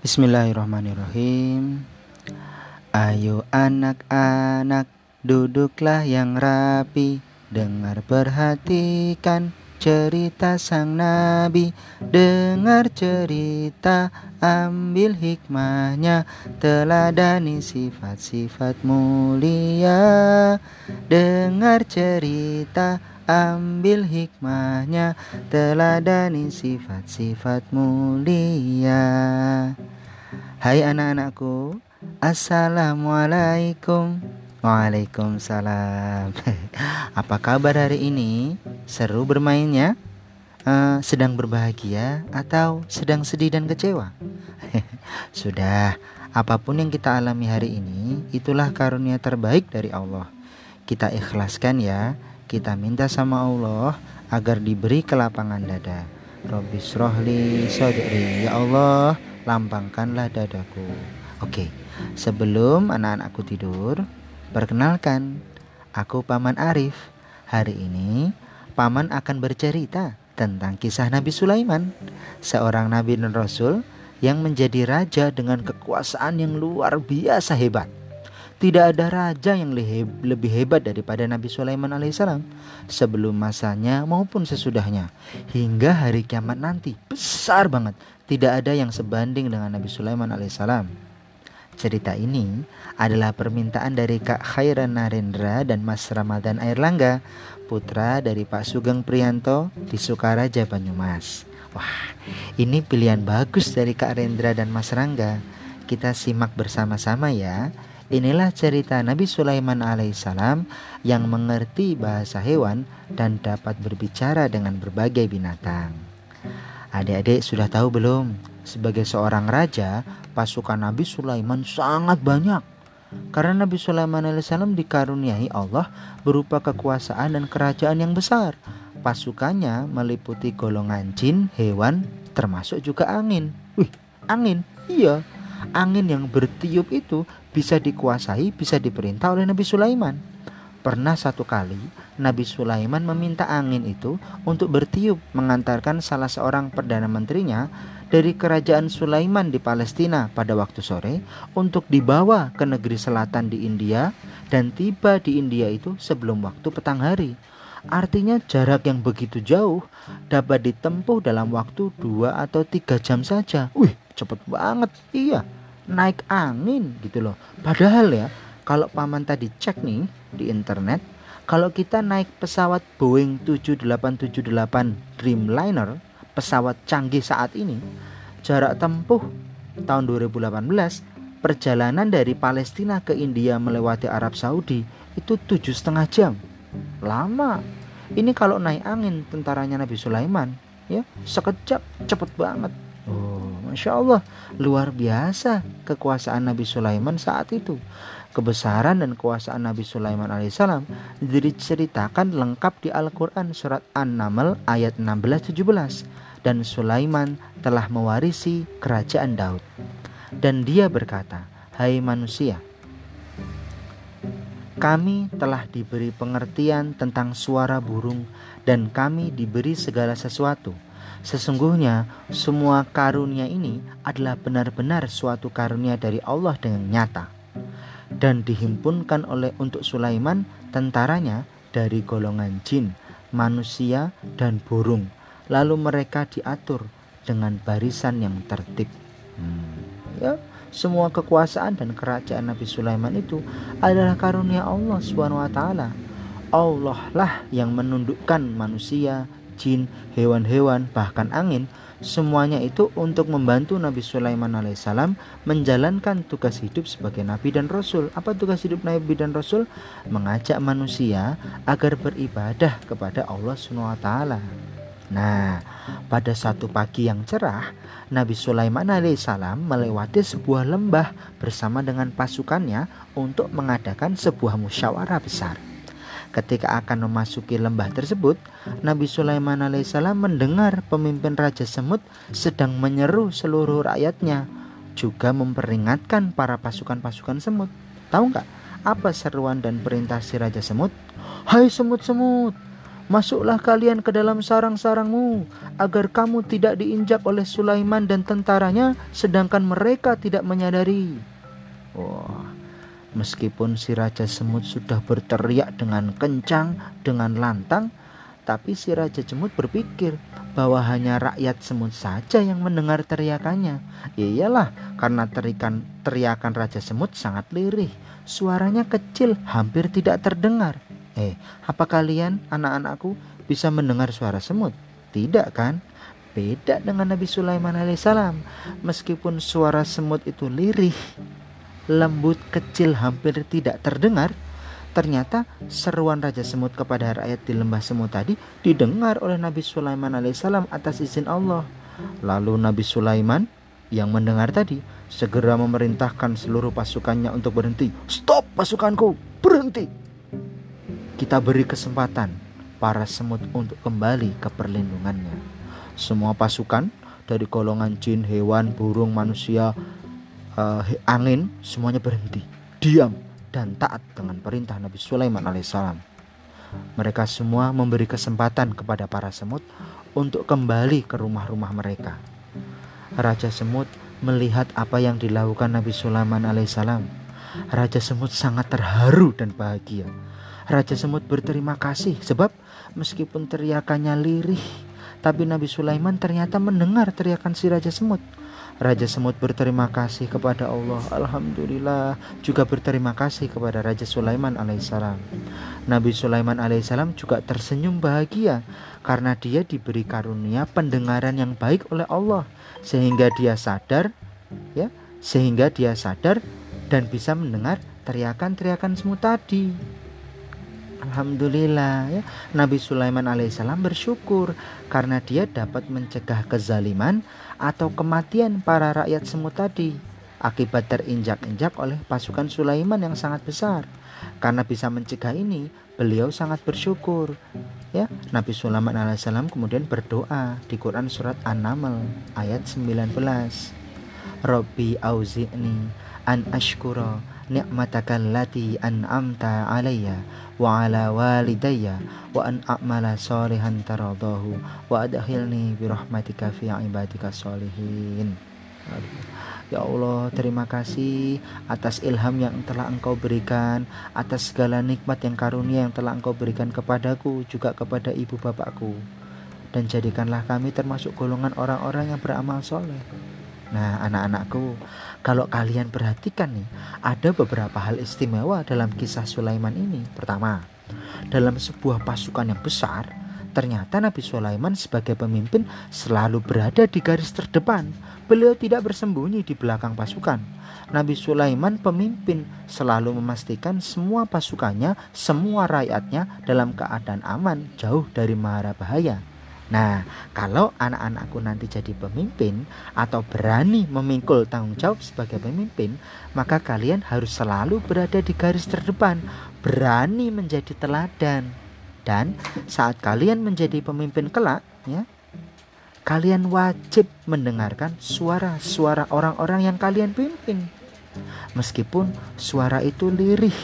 Bismillahirrahmanirrahim. Ayo anak-anak duduklah yang rapi. Dengar perhatikan cerita sang nabi. Dengar cerita ambil hikmahnya. Teladani sifat-sifat mulia. Dengar cerita ambil hikmahnya teladani sifat-sifat mulia Hai anak-anakku Assalamualaikum Waalaikumsalam Apa kabar hari ini? Seru bermainnya? Uh, sedang berbahagia atau sedang sedih dan kecewa? Sudah, apa pun yang kita alami hari ini Itulah karunia terbaik dari Allah Kita ikhlaskan ya kita minta sama Allah agar diberi kelapangan dada. Robbi rohli sodri Ya Allah lampangkanlah dadaku. Oke sebelum anak-anakku tidur Perkenalkan Aku Paman Arif. Hari ini Paman akan bercerita tentang kisah Nabi Sulaiman Seorang Nabi dan Rasul yang menjadi raja dengan kekuasaan yang luar biasa hebat tidak ada raja yang lebih hebat daripada Nabi Sulaiman alaihissalam sebelum masanya maupun sesudahnya hingga hari kiamat nanti besar banget tidak ada yang sebanding dengan Nabi Sulaiman alaihissalam. Cerita ini adalah permintaan dari Kak Khairan Narendra dan Mas Ramadan Airlangga, putra dari Pak Sugeng Prianto di Sukaraja Banyumas. Wah, ini pilihan bagus dari Kak Rendra dan Mas Rangga. Kita simak bersama-sama ya. Inilah cerita Nabi Sulaiman alaihissalam yang mengerti bahasa hewan dan dapat berbicara dengan berbagai binatang. Adik-adik sudah tahu belum? Sebagai seorang raja, pasukan Nabi Sulaiman sangat banyak. Karena Nabi Sulaiman alaihissalam dikaruniai Allah berupa kekuasaan dan kerajaan yang besar. Pasukannya meliputi golongan jin, hewan, termasuk juga angin. Wih, angin? Iya, angin yang bertiup itu bisa dikuasai, bisa diperintah oleh Nabi Sulaiman. Pernah satu kali Nabi Sulaiman meminta angin itu untuk bertiup mengantarkan salah seorang perdana menterinya dari kerajaan Sulaiman di Palestina pada waktu sore untuk dibawa ke negeri selatan di India dan tiba di India itu sebelum waktu petang hari. Artinya jarak yang begitu jauh dapat ditempuh dalam waktu dua atau tiga jam saja. Wih, cepet banget. Iya, naik angin gitu loh. Padahal ya, kalau paman tadi cek nih di internet, kalau kita naik pesawat Boeing 7878 Dreamliner, pesawat canggih saat ini, jarak tempuh tahun 2018 perjalanan dari Palestina ke India melewati Arab Saudi itu tujuh setengah jam. Lama. Ini kalau naik angin tentaranya Nabi Sulaiman ya sekejap cepet banget masya Allah luar biasa kekuasaan Nabi Sulaiman saat itu. Kebesaran dan kekuasaan Nabi Sulaiman alaihissalam diceritakan lengkap di Al-Quran surat An-Naml ayat 16-17 dan Sulaiman telah mewarisi kerajaan Daud. Dan dia berkata hai manusia kami telah diberi pengertian tentang suara burung dan kami diberi segala sesuatu. Sesungguhnya semua karunia ini adalah benar-benar suatu karunia dari Allah dengan nyata. Dan dihimpunkan oleh untuk Sulaiman tentaranya dari golongan jin, manusia, dan burung. Lalu mereka diatur dengan barisan yang tertib. Hmm, ya, semua kekuasaan dan kerajaan Nabi Sulaiman itu adalah karunia Allah Swt. Allah lah yang menundukkan manusia, jin, hewan-hewan, bahkan angin, semuanya itu untuk membantu Nabi Sulaiman alaihissalam menjalankan tugas hidup sebagai nabi dan rasul. Apa tugas hidup nabi dan rasul? Mengajak manusia agar beribadah kepada Allah Swt. Nah, pada satu pagi yang cerah, Nabi Sulaiman alaihissalam melewati sebuah lembah bersama dengan pasukannya untuk mengadakan sebuah musyawarah besar. Ketika akan memasuki lembah tersebut, Nabi Sulaiman alaihissalam mendengar pemimpin Raja Semut sedang menyeru seluruh rakyatnya, juga memperingatkan para pasukan-pasukan semut. Tahu nggak apa seruan dan perintah si Raja Semut? Hai semut-semut, Masuklah kalian ke dalam sarang-sarangmu agar kamu tidak diinjak oleh Sulaiman dan tentaranya sedangkan mereka tidak menyadari. Wah, meskipun si Raja Semut sudah berteriak dengan kencang, dengan lantang, tapi si Raja Semut berpikir bahwa hanya rakyat semut saja yang mendengar teriakannya. Ya iyalah, karena teriakan, teriakan Raja Semut sangat lirih. Suaranya kecil, hampir tidak terdengar. Eh, apa kalian, anak-anakku, bisa mendengar suara semut? Tidak kan? Beda dengan Nabi Sulaiman alaihissalam. Meskipun suara semut itu lirih, lembut, kecil, hampir tidak terdengar, ternyata seruan Raja Semut kepada rakyat di lembah semut tadi didengar oleh Nabi Sulaiman alaihissalam atas izin Allah. Lalu Nabi Sulaiman yang mendengar tadi segera memerintahkan seluruh pasukannya untuk berhenti. Stop pasukanku, berhenti kita beri kesempatan para semut untuk kembali ke perlindungannya. Semua pasukan dari golongan jin, hewan, burung, manusia, uh, angin semuanya berhenti, diam dan taat dengan perintah Nabi Sulaiman alaihissalam. Mereka semua memberi kesempatan kepada para semut untuk kembali ke rumah-rumah mereka. Raja semut melihat apa yang dilakukan Nabi Sulaiman alaihissalam. Raja semut sangat terharu dan bahagia Raja Semut berterima kasih sebab meskipun teriakannya lirih, tapi Nabi Sulaiman ternyata mendengar teriakan si Raja Semut. Raja Semut berterima kasih kepada Allah. Alhamdulillah. Juga berterima kasih kepada Raja Sulaiman alaihissalam. Nabi Sulaiman alaihissalam juga tersenyum bahagia Karena dia diberi karunia pendengaran yang baik oleh Allah. Sehingga dia sadar ya Sehingga dia sadar dan bisa mendengar teriakan-teriakan semut tadi Alhamdulillah ya. Nabi Sulaiman alaihissalam bersyukur karena dia dapat mencegah kezaliman atau kematian para rakyat semut tadi akibat terinjak-injak oleh pasukan Sulaiman yang sangat besar. Karena bisa mencegah ini, beliau sangat bersyukur. Ya, Nabi Sulaiman alaihissalam kemudian berdoa di Quran surat An-Naml ayat 19. Robbi auzi'ni an ashkura ni'mataka allati an'amta alayya wa ala walidayya wa an a'mala salihan taradahu wa adkhilni bi fi ibadika salihin Ya Allah, terima kasih atas ilham yang telah Engkau berikan, atas segala nikmat yang karunia yang telah Engkau berikan kepadaku, juga kepada ibu bapakku. Dan jadikanlah kami termasuk golongan orang-orang yang beramal soleh. Nah, anak-anakku, kalau kalian perhatikan nih, ada beberapa hal istimewa dalam kisah Sulaiman ini. Pertama, dalam sebuah pasukan yang besar, ternyata Nabi Sulaiman sebagai pemimpin selalu berada di garis terdepan. Beliau tidak bersembunyi di belakang pasukan. Nabi Sulaiman pemimpin selalu memastikan semua pasukannya, semua rakyatnya dalam keadaan aman, jauh dari mara bahaya. Nah, kalau anak-anakku nanti jadi pemimpin atau berani memikul tanggung jawab sebagai pemimpin, maka kalian harus selalu berada di garis terdepan, berani menjadi teladan. Dan saat kalian menjadi pemimpin kelak, ya, kalian wajib mendengarkan suara-suara orang-orang yang kalian pimpin. Meskipun suara itu lirih,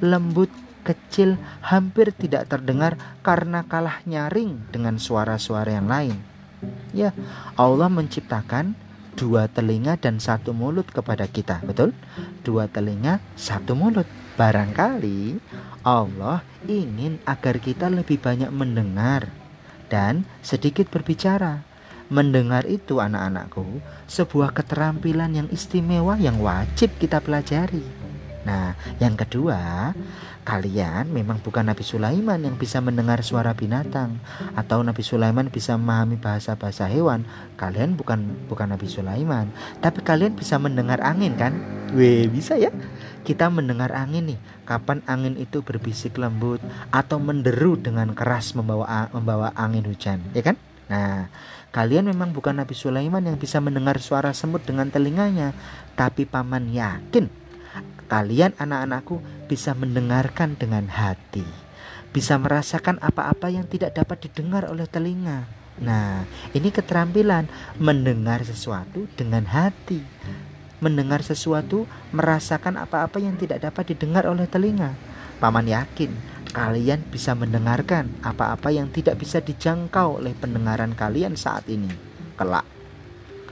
lembut, kecil hampir tidak terdengar karena kalah nyaring dengan suara-suara yang lain. Ya, Allah menciptakan dua telinga dan satu mulut kepada kita, betul? Dua telinga, satu mulut. Barangkali Allah ingin agar kita lebih banyak mendengar dan sedikit berbicara. Mendengar itu anak-anakku sebuah keterampilan yang istimewa yang wajib kita pelajari. Nah, yang kedua, kalian memang bukan Nabi Sulaiman yang bisa mendengar suara binatang atau Nabi Sulaiman bisa memahami bahasa-bahasa hewan. Kalian bukan bukan Nabi Sulaiman, tapi kalian bisa mendengar angin kan? Weh, bisa ya? Kita mendengar angin nih. Kapan angin itu berbisik lembut atau menderu dengan keras membawa membawa angin hujan, ya kan? Nah, kalian memang bukan Nabi Sulaiman yang bisa mendengar suara semut dengan telinganya, tapi paman yakin kalian anak-anakku bisa mendengarkan dengan hati, bisa merasakan apa-apa yang tidak dapat didengar oleh telinga. Nah, ini keterampilan mendengar sesuatu dengan hati. Mendengar sesuatu, merasakan apa-apa yang tidak dapat didengar oleh telinga. Paman yakin kalian bisa mendengarkan apa-apa yang tidak bisa dijangkau oleh pendengaran kalian saat ini. Kelak,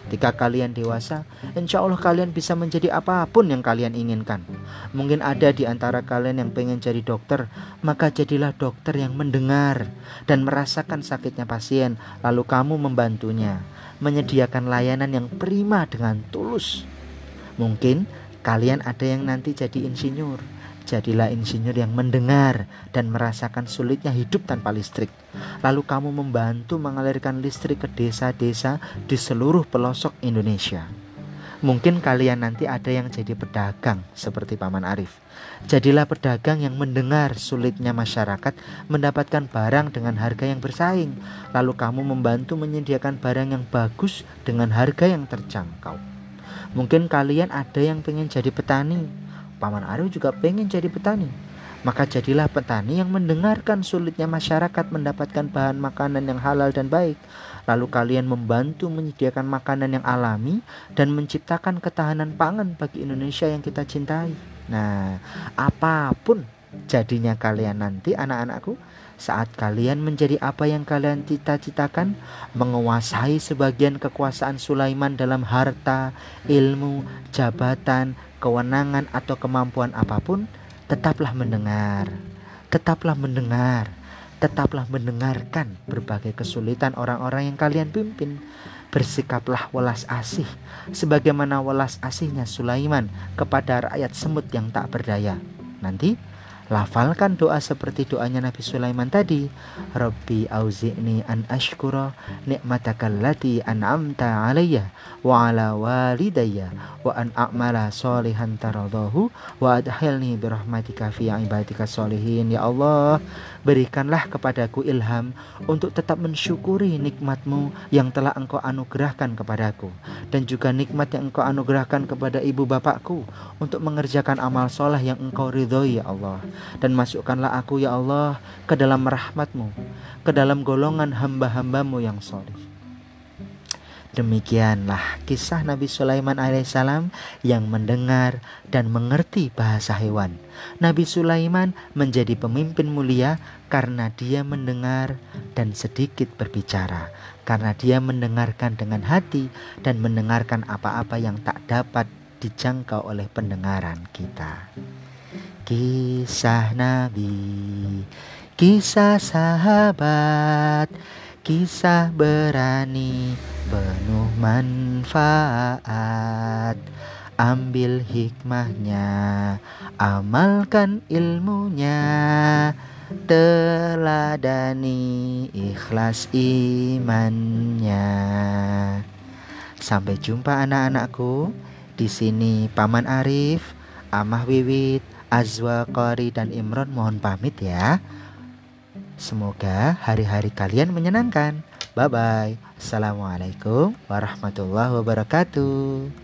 ketika kalian dewasa, insya Allah kalian bisa menjadi apa pun yang kalian inginkan. Mungkin ada di antara kalian yang pengen jadi dokter, maka jadilah dokter yang mendengar dan merasakan sakitnya pasien, lalu kamu membantunya, menyediakan layanan yang prima dengan tulus. Mungkin kalian ada yang nanti jadi insinyur Jadilah insinyur yang mendengar dan merasakan sulitnya hidup tanpa listrik. Lalu kamu membantu mengalirkan listrik ke desa-desa di seluruh pelosok Indonesia. Mungkin kalian nanti ada yang jadi pedagang seperti Paman Arif. Jadilah pedagang yang mendengar sulitnya masyarakat mendapatkan barang dengan harga yang bersaing. Lalu kamu membantu menyediakan barang yang bagus dengan harga yang terjangkau. Mungkin kalian ada yang pengen jadi petani Paman Arif juga pengen jadi petani. Maka jadilah petani yang mendengarkan sulitnya masyarakat mendapatkan bahan makanan yang halal dan baik. Lalu kalian membantu menyediakan makanan yang alami dan menciptakan ketahanan pangan bagi Indonesia yang kita cintai. Nah, apa pun jadinya kalian nanti anak-anakku saat kalian menjadi apa yang kalian cita-citakan, menguasai sebagian kekuasaan Sulaiman dalam harta, ilmu, jabatan, kewenangan atau kemampuan apa pun, tetaplah mendengar. Tetaplah mendengar. Tetaplah mendengarkan berbagai kesulitan orang-orang yang kalian pimpin. Bersikaplah welas asih sebagaimana welas asihnya Sulaiman kepada rakyat semut yang tak berdaya. Nanti Lafalkan doa seperti doanya Nabi Sulaiman tadi. Rabbi auzi'ni an ashkura ni'mataka allati an'amta alayya wa ala walidayya wa an a'mala solihan taradahu wa adhilni birahmatika fi ibadika solihin. Ya Allah, berikanlah kepadaku ilham untuk tetap mensyukuri nikmatmu yang telah engkau anugerahkan kepadaku dan juga nikmat yang engkau anugerahkan kepada ibu bapakku untuk mengerjakan amal soleh yang engkau ridhoi ya Allah dan masukkanlah aku ya Allah ke dalam rahmatmu, ke dalam golongan hamba-hambamu yang soleh. Demikianlah kisah Nabi Sulaiman alaihissalam yang mendengar dan mengerti bahasa hewan. Nabi Sulaiman menjadi pemimpin mulia karena dia mendengar dan sedikit berbicara, karena dia mendengarkan dengan hati dan mendengarkan apa-apa yang tak dapat dijangkau oleh pendengaran kita. Kisah Nabi, kisah sahabat, kisah berani, penuh manfaat. Ambil hikmahnya, amalkan ilmunya, teladani ikhlas imannya. Sampai jumpa anak-anakku. Di sini Paman Arif, Amah Wiwit, Azwa, Qari, dan Imron mohon pamit ya. Semoga hari-hari kalian menyenangkan. Bye bye. Assalamualaikum warahmatullahi wabarakatuh.